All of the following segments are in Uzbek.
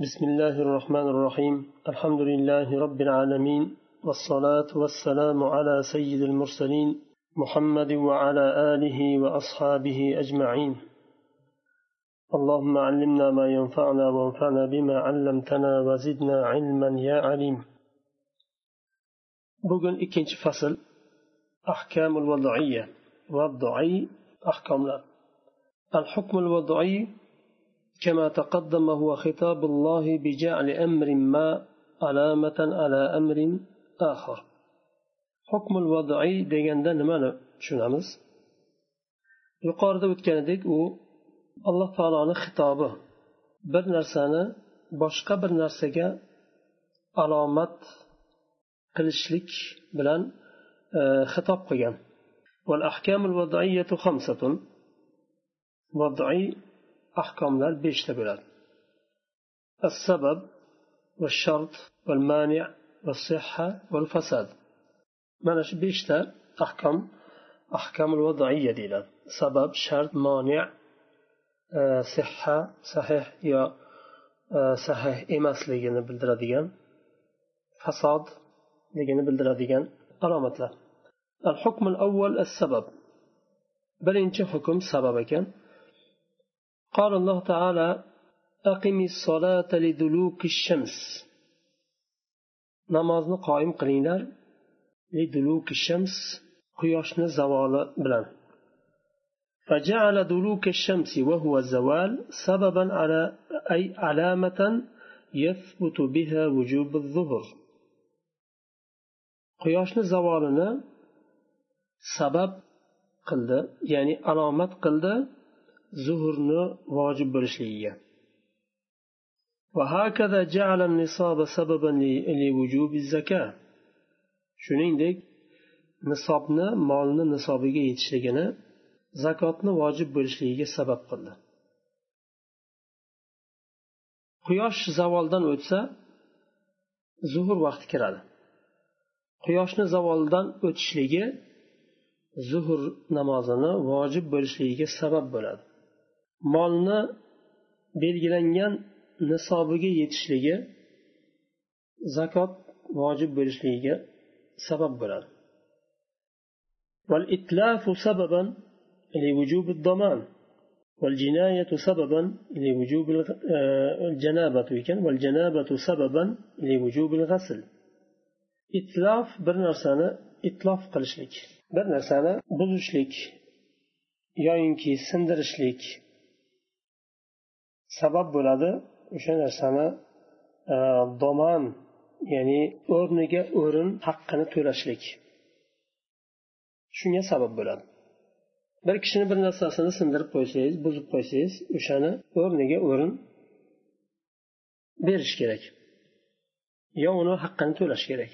بسم الله الرحمن الرحيم. الحمد لله رب العالمين والصلاة والسلام على سيد المرسلين محمد وعلى آله وأصحابه أجمعين. اللهم علمنا ما ينفعنا وانفعنا بما علمتنا وزدنا علما يا عليم. بقول إكنش فصل أحكام الوضعية وضعي أحكام الحكم الوضعي كما تقدم هو خطاب الله بجعل أمر ما علامة على أمر آخر حكم الوضعي deganda nimani tushunamiz yuqorida o'tganidek u alloh taoloni xitobi bir narsani boshqa bir narsaga alomat qilishlik bilan xitob qilgan والأحكام الوضعية خمسة وضعي ahkomlar beshta bo'ladi السبب والشرط والمانع والصحة والفساد mana shu beshta ahkom ahkomul vadaiya deyiladi sabab shart moni sihha sahih yo sahih emasligini bildiradigan fasodligini bildiradigan alomatlar al hukmul avval as sabab birinchi hukm sabab ekan قال الله تعالى أقم الصلاة لدلوك الشمس. نمازنا قائم قلينا لدلوك الشمس قياشنا زوال بلان. فجعل دلوك الشمس وهو الزوال سببا على أي علامة يثبت بها وجوب الظهر. قياشنا زوالنا سبب قلده يعني علامة قلده zuhurni vojib bo'lishligiga وهكذا جعل النصاب سببا لوجوب الزكاة shuningdek nisobni molni nisobiga yetishligini zakotni vojib bo'lishligiga sabab qildi quyosh zavoldan o'tsa zuhur vaqti kiradi quyoshni zavoldan o'tishligi zuhur namozini vojib bo'lishligiga sabab bo'ladi molni belgilangan nisobiga yetishligi zakot vojib bo'lishligiga sabab bo'ladi والإتلاف سببا لوجوب الضمان والجناية سببا لوجوب الجنابة والجنابة سببا لوجوب الغسل إتلاف برنرسانة إتلاف قلشلك برنرسانة بزشلك yoyinki sindirishlik sabab bo'ladi. O'sha narsani e, domon ya'ni o'rniga o'rin haqqini to'lashlik. Shunga sabab bo'ladi. Bir kishini bir narsasini sindirib qo'ysangiz buzib qo'ysangiz o'shani o'rniga o'rin berish kerak. Yo uni haqqini to'lash kerak.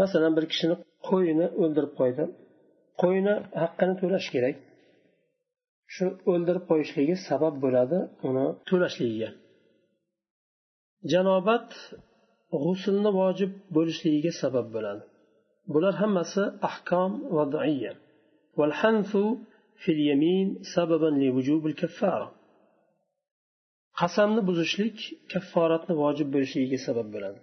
Masalan bir kishini qo'yini o'ldirib qo'ydi qo'yini haqqini to'lash kerak. shu o'ldirib qo'yishligi sabab bo'ladi uni to'lashligiga. Janobat g'uslni vojib bo'lishligiga sabab bo'ladi. Bular hammasi ahkom qasamni buzishlik kafforatni vojib bo'lishligiga sabab bo'ladi.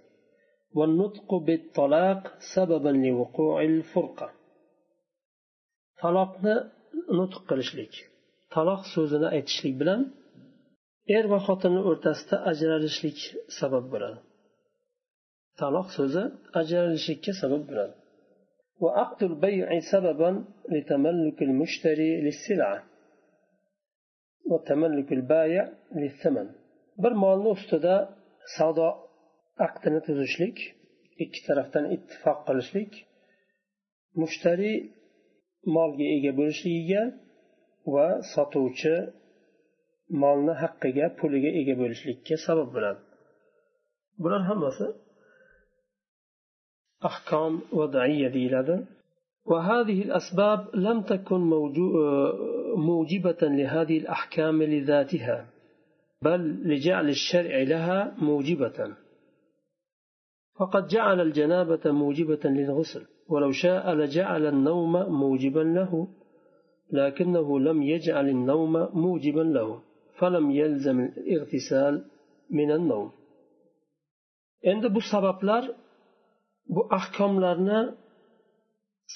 Taloqni nutq qilishlik. taloq so'zini aytishlik bilan er va xotinni o'rtasida ajralishlik sabab bo'ladi taloq so'zi ajralishlikka sabab bo'ladi وعقد البيع سببا لتملك المشتري للسلعة وتملك البائع للثمن bir molni ustida savdo aqdini tuzishlik ikki tarafdan ittifoq qilishlik mushtariy molga ega bo'lishligiga va sotuvchi molni haqqiga puliga ega bo'lishlikka sabab bo'ladi bular hammasi ahkom vadaiya deyiladi وهذه الأسباب لم تكن موجبة لهذه الأحكام لذاتها بل لجعل الشرع لها موجبة فقد جعل الجنابة موجبة للغسل ولو شاء لجعل النوم موجبا له لكنه لم يجعل النوم موجبا له فلم يلزم الاغتسال من النوم endi bu sabablar bu ahkomlarni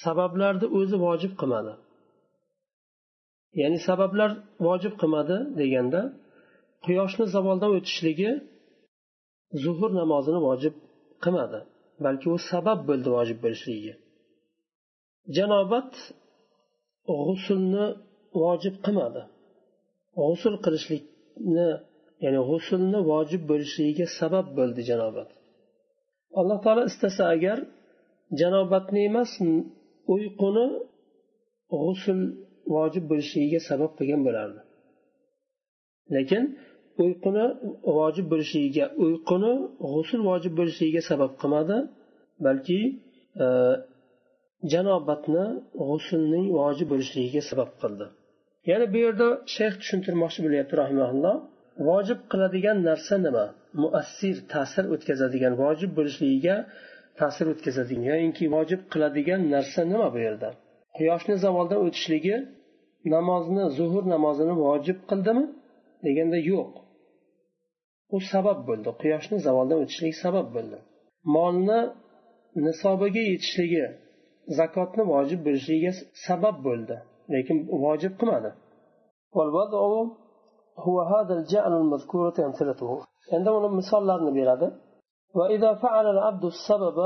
sabablarni o'zi vojib qilmadi ya'ni sabablar vojib qilmadi deganda quyoshni zavoldan o'tishligi zuhur namozini vojib qilmadi balki u sabab bo'ldi vojib bo'lishligiga janobat g'usulni vojib qilmadi. G'usul qilishlikni ya'ni g'usulni vojib bo'lishligiga sabab bo'ldi janobat alloh taolo istasa agar janobatni emas uyquni g'usul vojib bo'lishligiga sabab qilgan bo'lardi. Lekin uyquni vojib bo'lishligiga uyquni g'usul vojib bo'lishligiga sabab qilmadi balki e, janobatni g'usulning vojib bo'lishligiga sabab qildi. Ya'ni bu yerda shayx tushuntirmoqchi bo'lyapti rahimaulloh vojib qiladigan narsa nima? Muassir ta'sir o'tkazadigan vojib bo'lishligiga ta'sir o'tkazadigan ya'niki vojib qiladigan narsa nima bu yerda? Quyoshni zavoldan o'tishligi namozni zuhur namozini vojib qildimi? Deganda yo'q. U sabab bo'ldi quyoshni zavoldan o'tishligi sabab bo'ldi. Molni nisobiga yetishligi zakotni vojib bo'lishligiga sabab bo'ldi lekin vojib qilmadi endi uni misollarini beradi وإذا فعل العبد السبب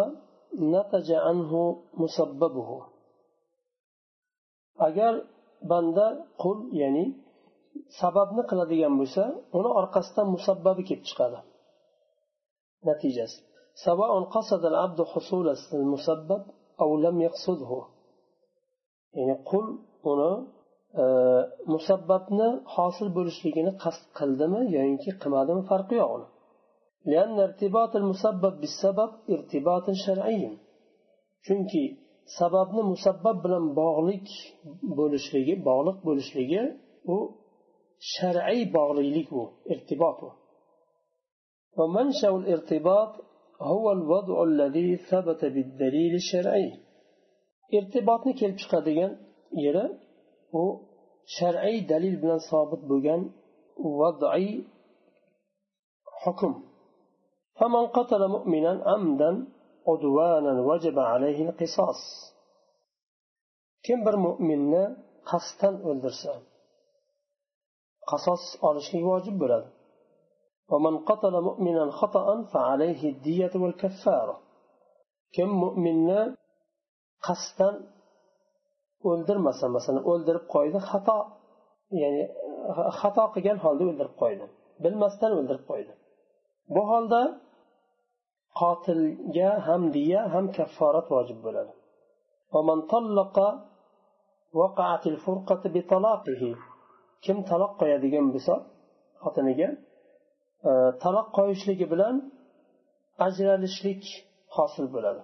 نتج عنه مسببه agar banda qul ya'ni sababni qiladigan bo'lsa uni orqasidan musabbabi kelib chiqadi natijasi سواء قصد العبد حصول المسبب أو لم يقصده ya'ni qul uni musabbabni hosil bo'lishligini qasd qildimi yoinki qilmadimi farqi yo'q uni chunki sababni musabbab bilan bog'lik bo'lishligi bog'liq bo'lishligi bu shar'iy bog'liqlik bu irtibot u هو الوضع الذي ثبت بالدليل الشرعي irtibotni kelib chiqadigan yeri u shar'iy dalil bilan sobit bo'lgan vadiy hukm فمن قتل مؤمنا عمدا عدوانا وجب عليه القصاص kim bir mo'minni qasddan o'ldirsa qasos olishlik vojib bo'ladi ومن قتل مؤمنا خطأ فعليه الدية والكفارة. كم مؤمنا قصدا أولدر مثلا مثلا أولدر قويدا خطأ يعني خطأ قيان هالد أولدر قويدا بل مثلا أولدر قويدا بو هالد قاتل جا هم دية هم كفارة واجب بلد. ومن طلق وقعت الفرقة بطلاقه كم تلقى يدقين بسا؟ خطنجا e, taloq qo'yishligi bilan ajralishlik hosil bo'ladi.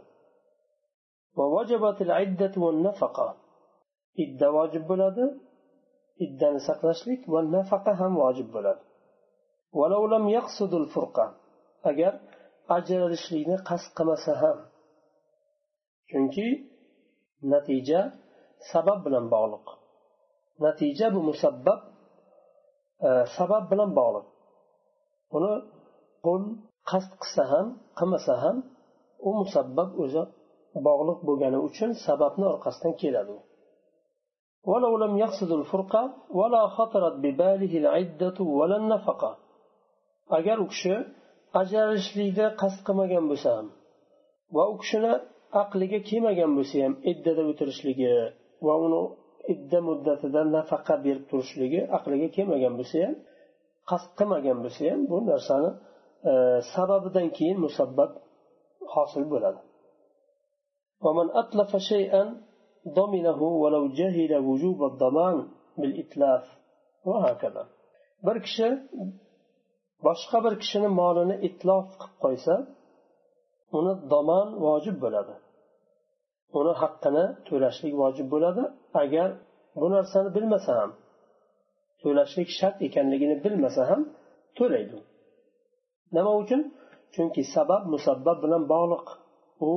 Idda vojib bo'ladi iddani saqlashlik va nafaqa ham vojib bo'ladi. Agar ajralishlikni qasd qilmasa ham. Chunki natija sabab bilan bog'liq. Natija bu musabbab e, sabab bilan bog'liq. uni qul qasd qilsa ham qilmasa ham u musabbab o'zi bog'liq bo'lgani uchun sababni orqasidan keladi ولو لم يقصد الفرقة ولا خطرت بباله العدة ولا النفقة agar u kishi ajralishlikni qasd qilmagan bo'lsa ham va u kishini aqliga kelmagan bo'lsa ham iddada o'tirishligi va uni idda muddatida nafaqa berib turishligi aqliga kelmagan bo'lsa ham qasd qilmagan bo'lsa ham bu narsani e, sababidan keyin musabbab hosil bo'ladi ومن أتلف شيئا ضمنه ولو جهل وجوب الضمان بالإتلاف وهكذا bir kishi boshqa bir kishini molini itlof qilib qo'ysa uni domon vojib bo'ladi uni haqqini to'lashlik vojib bo'ladi agar bu narsani bilmasa ham to'lashlik shart ekanligini bilmasa ham to'laydi nima uchun chunki sabab musabbab bilan bog'liq u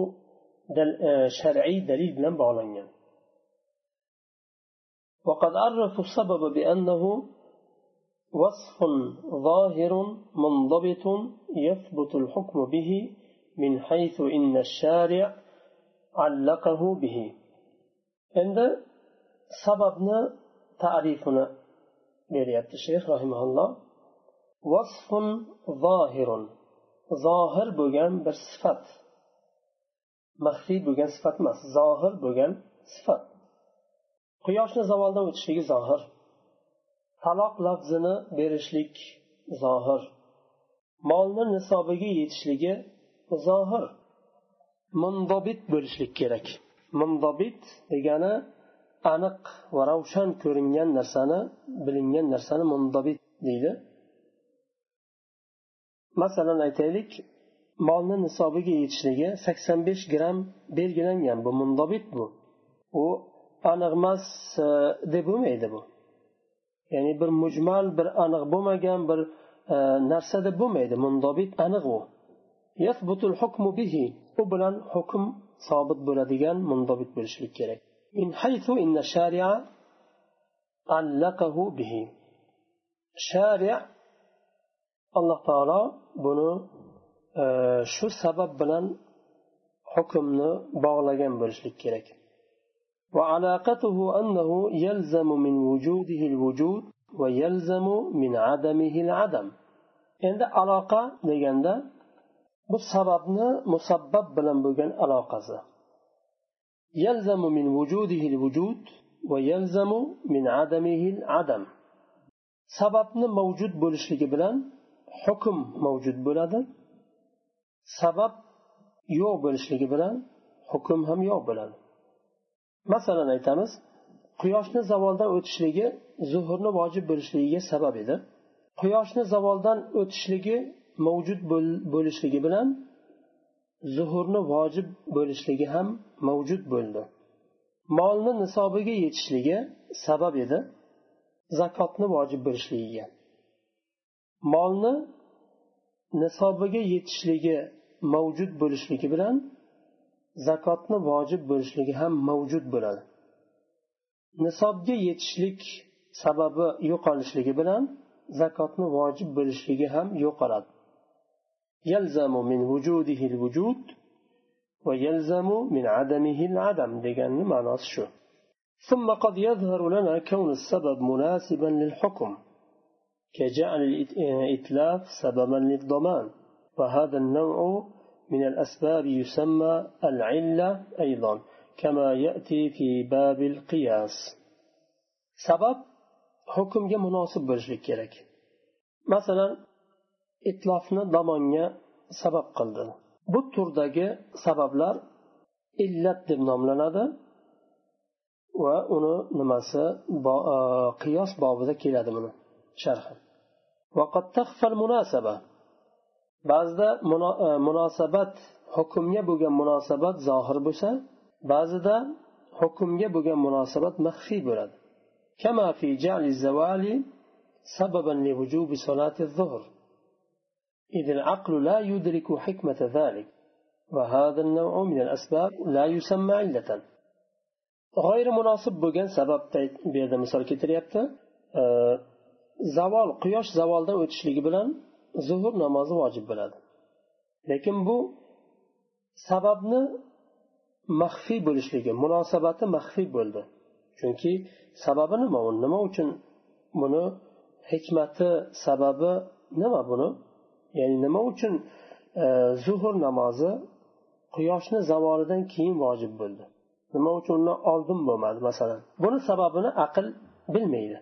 e, shar'iy dalil bilan bog'langan وقد عرفوا السبب بأنه وصف ظاهر منضبط يثبت الحكم به من حيث إن الشارع علقه به عند سببنا تعريفنا beryapti shayx rahimaulloh vasfun zohirun zohir bo'lgan bir sifat. Maxfiy bo'lgan sifat emas zohir bo'lgan sifat. Quyoshni zavoldan o'tishligi zohir. Taloq lafzini berishlik zohir. Molni nisobiga yetishligi zohir. Mundobit bo'lishlik kerak. Mundobit degani aniq va ravshan ko'ringan narsani bilingan narsani mundobit deydi. Masalan aytaylik molni nisobiga yetishligi sakson besh gramm belgilangan bu mundobit bu. U aniqmas e, deb bo'lmaydi bu. Ya'ni bir mujmal bir aniq bo'lmagan bir e, narsa deb bo'lmaydi mundobit aniq u. U bilan hukm sobit bo'ladigan mundobit bo'lishlik kerak. من حيث إن الشارع علقه به. شارع الله تعالى بنو آه، شو سبب بلن حكمنا باغلقين برشلك كيرك. وعلاقته أنه يلزم من وجوده الوجود ويلزم من عدمه العدم. عند علاقة لجنده بو sababni musabbab bilan bo'lgan aloqasi يلزم من وجوده الوجود ويلزم من عدمه العدم sababni mavjud bo'lishligi bilan hukm mavjud bo'ladi sabab yo'q bo'lishligi bilan hukm ham yo'q bo'ladi masalan aytamiz quyoshni zavoldan o'tishligi zuhurni vojib bo'lishligiga sabab edi quyoshni zavoldan o'tishligi mavjud bo'lishligi bilan zuhurni vojib bo'lishligi ham mavjud bo'ldi. Molni nisobiga yetishligi sabab edi zakotni vojib bo'lishligiga molni nisobiga yetishligi mavjud bo'lishligi bilan zakotni vojib bo'lishligi ham mavjud bo'ladi. Nisobga yetishlik sababi yo'qolishligi bilan zakotni vojib bo'lishligi ham yo'qoladi. يلزم من وجوده الوجود ويلزم من عدمه العدم ديجان معنى شو. ثم قد يظهر لنا كون السبب مناسبا للحكم كجعل الإتلاف سببا للضمان. وهذا النوع من الأسباب يسمى العلة أيضا كما يأتي في باب القياس. سبب حكم مناسب كيرك مثلا itlofni domonga sabab qildi. Bu turdagi sabablar illat deb nomlanadi va uni nimasi e, qiyos bobida keladi buni sharhi. Ba'zida e, munosabat hukmga bo'lgan munosabat zohir bo'lsa ba'zida hukmga bo'lgan munosabat maxfiy bo'ladi. إذ العقل لا يدرك حكمة ذلك وهذا النوع من الأسباب لا يسمى علة غير مناسب bo'lgan sababda bu yerda misol keltiryapti zavol quyosh zavoldan o'tishligi bilan zuhur namozi vojib bo'ladi lekin bu sababni maxfiy bo'lishligi munosabati maxfiy bo'ldi chunki sababi nima u nima uchun buni hikmati sababi nima buni ya'ni nima uchun e, zuhur namozi quyoshni zavolidan keyin vojib bo'ldi? Nima uchun undan oldin bo'lmadi masalan? Buni sababini aql bilmaydi.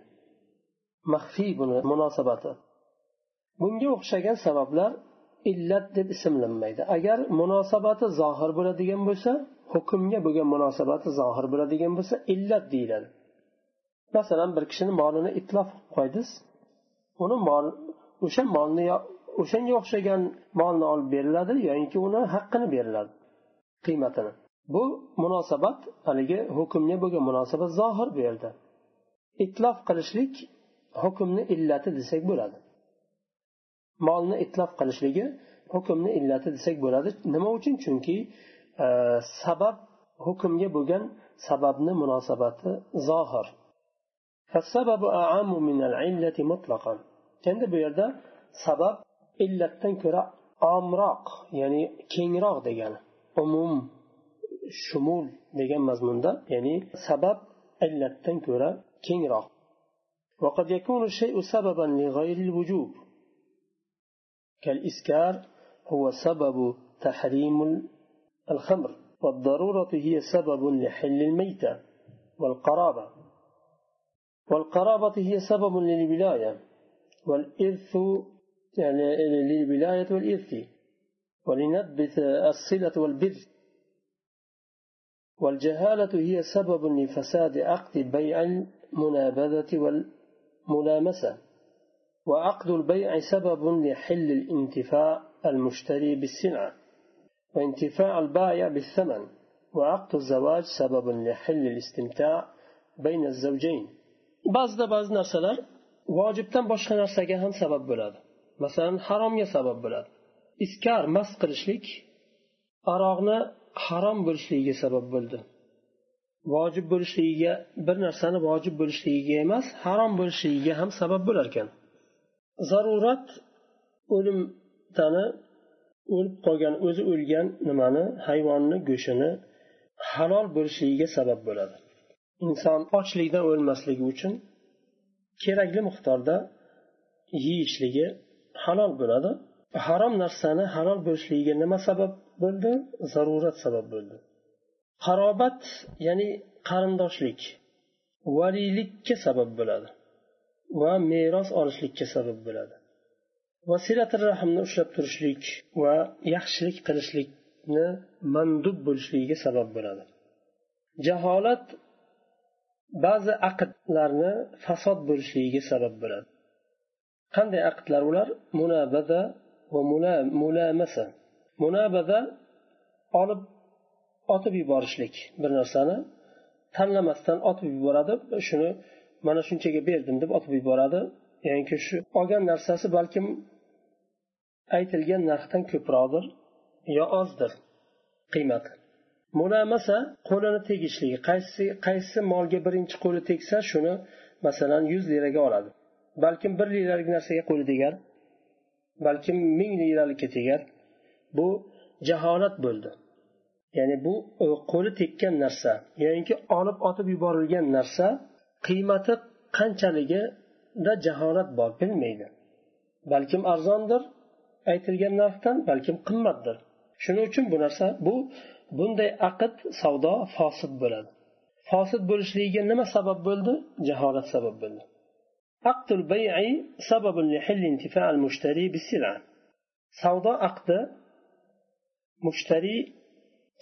Maxfiy buni munosabati. Bunga o'xshagan sabablar illat deb ismlanmaydi. Agar munosabati zohir bo'ladigan bo'lsa hukmga bo'lgan munosabati zohir bo'ladigan bo'lsa illat deyiladi. Masalan bir kishini molini itlof qilib qo'ydingiz uni mol o'sha molni o'shanga o'xshagan molni olib beriladi yoinki uni haqqini beriladi qiymatini. Bu munosabat haligi hukmga bo'lgan munosabat zohir bu yerda itlof qilishlik hukmni illati desak bo'ladi. Molni itlof qilishligi hukmni illati desak bo'ladi. Nima uchun? Chunki e, sabab hukmga bo'lgan sababni munosabati zohir. Endi bu yerda sabab illatdan ko'ra omroq ya'ni kengroq degani umum shumul degan mazmunda ya'ni sabab illatdan ko'ra kengroq. وقد يكون الشيء سببا لغير الوجوب كالإسكار هو سبب تحريم الخمر والضرورة هي سبب لحل الميتة والقرابة والقرابة هي سبب للولاية والإرث يعني للولاية والإرث ولنثبت الصلة والبر والجهالة هي سبب لفساد عقد بيع المنابذة والملامسة. وعقد البيع سبب لحل الانتفاع المشتري بالسلعة. وانتفاع البائع بالثمن. وعقد الزواج سبب لحل الاستمتاع بين الزوجين. ba'zida ba'zi narsalar vojibdan boshqa narsaga ham sabab bo'ladi masalan haromga sabab bo'ladi. Iskar mast qilishlik aroqni harom bo'lishligiga sabab bo'ldi. Vojib bo'lishligiga bir narsani vojib bo'lishligiga emas harom bo'lishligiga ham sabab bo'lar ekan. Zarurat o'limtani o'lib qolgan o'zi o'lgan nimani hayvonni go'shtini halol bo'lishligiga sabab bo'ladi. Inson ochlikdan o'lmasligi uchun kerakli miqdorda yeyishligi halol bo'ladi. Harom narsani halol bo'lishligiga nima sabab bo'ldi? Zarurat sabab bo'ldi. Qarobat ya'ni qarindoshlik valiylikka sabab bo'ladi va meros olishlikka sabab bo'ladi. Va vasilatil rahmni ushlab turishlik va yaxshilik qilishlikni mandub bo'lishligiga sabab bo'ladi. Jaholat ba'zi aqdlarni fasod bo'lishligiga sabab bo'ladi. Qanday aqdlar ular? Munabada va mulamasa. Munabada olib otib yuborishlik bir narsani. Tanlamasdan otib yuboradi. Shuni mana shunchaga berdim deb otib yuboradi. Ya'ni shu olgan narsasi balkim aytilgan narxdan ko'proqdir yo ozdir qiymati mulamasa qo'lini tegishligi qaysi qaysi molga birinchi qo'li tegsa shuni masalan yuz liraga oladi. Balkim bir liralik narsaga qo'li tegar balkim ming liralikka tegar. Bu jaholat bo'ldi. Ya'ni bu e, qo'li tekkan narsa ya'ni olib otib yuborilgan narsa qiymati qanchaligida jaholat bor bilmaydi. Balkim arzondir aytilgan narxdan balkim qimmatdir. Shuning uchun bu narsa bu bunday aqd savdo fosid bo'ladi. Fosid bo'lishligiga nima sabab bo'ldi? Jaholat sabab bo'ldi. Aqdul bay'i sababun لحل انتفاع المشتري بالسلعة savdo aqdi mushtariy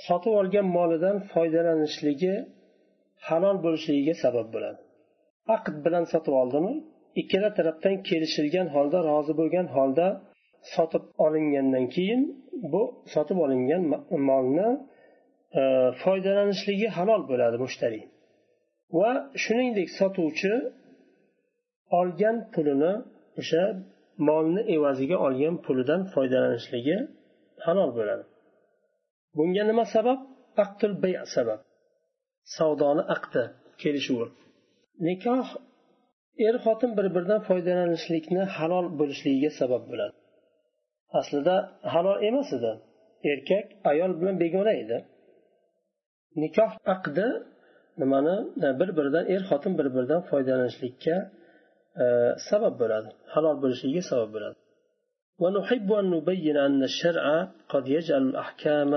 sotib olgan molidan foydalanishligi halol bo'lishligiga sabab bo'ladi. Aqd bilan sotib oldimi? Ikkala tarafdan kelishilgan holda rozi bo'lgan holda sotib olingandan keyin bu sotib olingan molni e, foydalanishligi halol bo'ladi mushtariy va shuningdek sotuvchi olgan pulini o'sha molni evaziga olgan pulidan foydalanishligi halol bo'ladi. Bunga nima sabab? Aqtul bay sabab. Savdoni aqdi kelishuvi. Nikoh er xotin bir biridan foydalanishlikni halol bo'lishligiga sabab bo'ladi. Aslida halol emas edi. Erkak ayol bilan begona edi. Nikoh aqdi nimani bir biridan er xotin bir biridan foydalanishlikka sabab bo'ladi halol bo'lishligiga sabab bo'ladi ونحب أن نبين أن الشرع قد يجعل الأحكام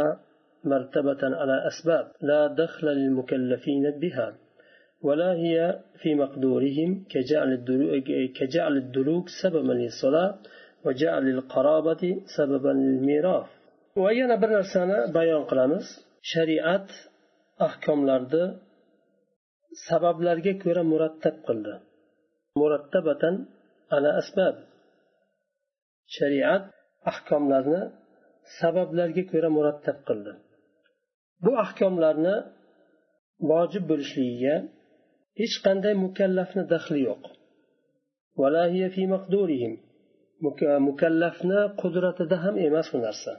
مرتبة على أسباب لا دخل للمكلفين بها ولا هي في مقدورهم كجعل الدلوك, كجعل الدلوك سببا للصلاة وجعل القرابة سببا للميراث. ويانا bir narsani bayon qilamiz shariat ahkomlarni sabablarga ko'ra murattab qildi murattabatan ala asbab shariat ahkomlarni sabablarga ko'ra murattab qildi bu ahkomlarni vojib bo'lishligiga hech qanday mukallafni daxli yo'q mukallafni qudratida ham emas bu narsa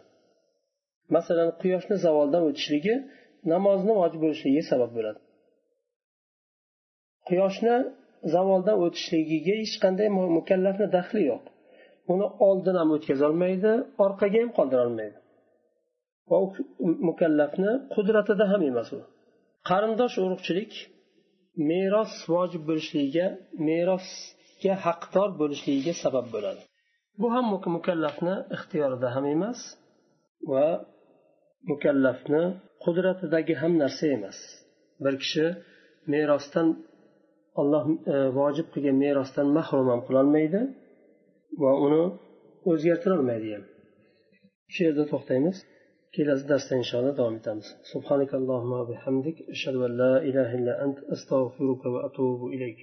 masalan quyoshni zavoldan o'tishligi namozni vojib bo'lishligiga sabab bo'ladi quyoshni zavoldan o'tishligiga hech qanday mukallafni daxli yo'q. Uni oldin ham o'tkazolmaydi orqaga ham qoldirolmaydi. Va u mukallafni qudratida ham emas u. Qarindosh urug'chilik meros vojib bo'lishligiga merosga haqdor bo'lishligiga sabab bo'ladi. Bu ham mukallafni ixtiyorida ham emas va mukallafni qudratidagi ham narsa emas. Bir kishi merosdan olloh e, vojib qilgan merosdan mahrum ham qilolmaydi va uni o'zgartirolmaydi ham. Shu yerda to'xtaymiz. Kelasi darsda inshaalloh davom etamiz. Subhanakallohumma bihamdik. Ashhadu an la ilaha illa ant astag'firuka va atubu ilayk.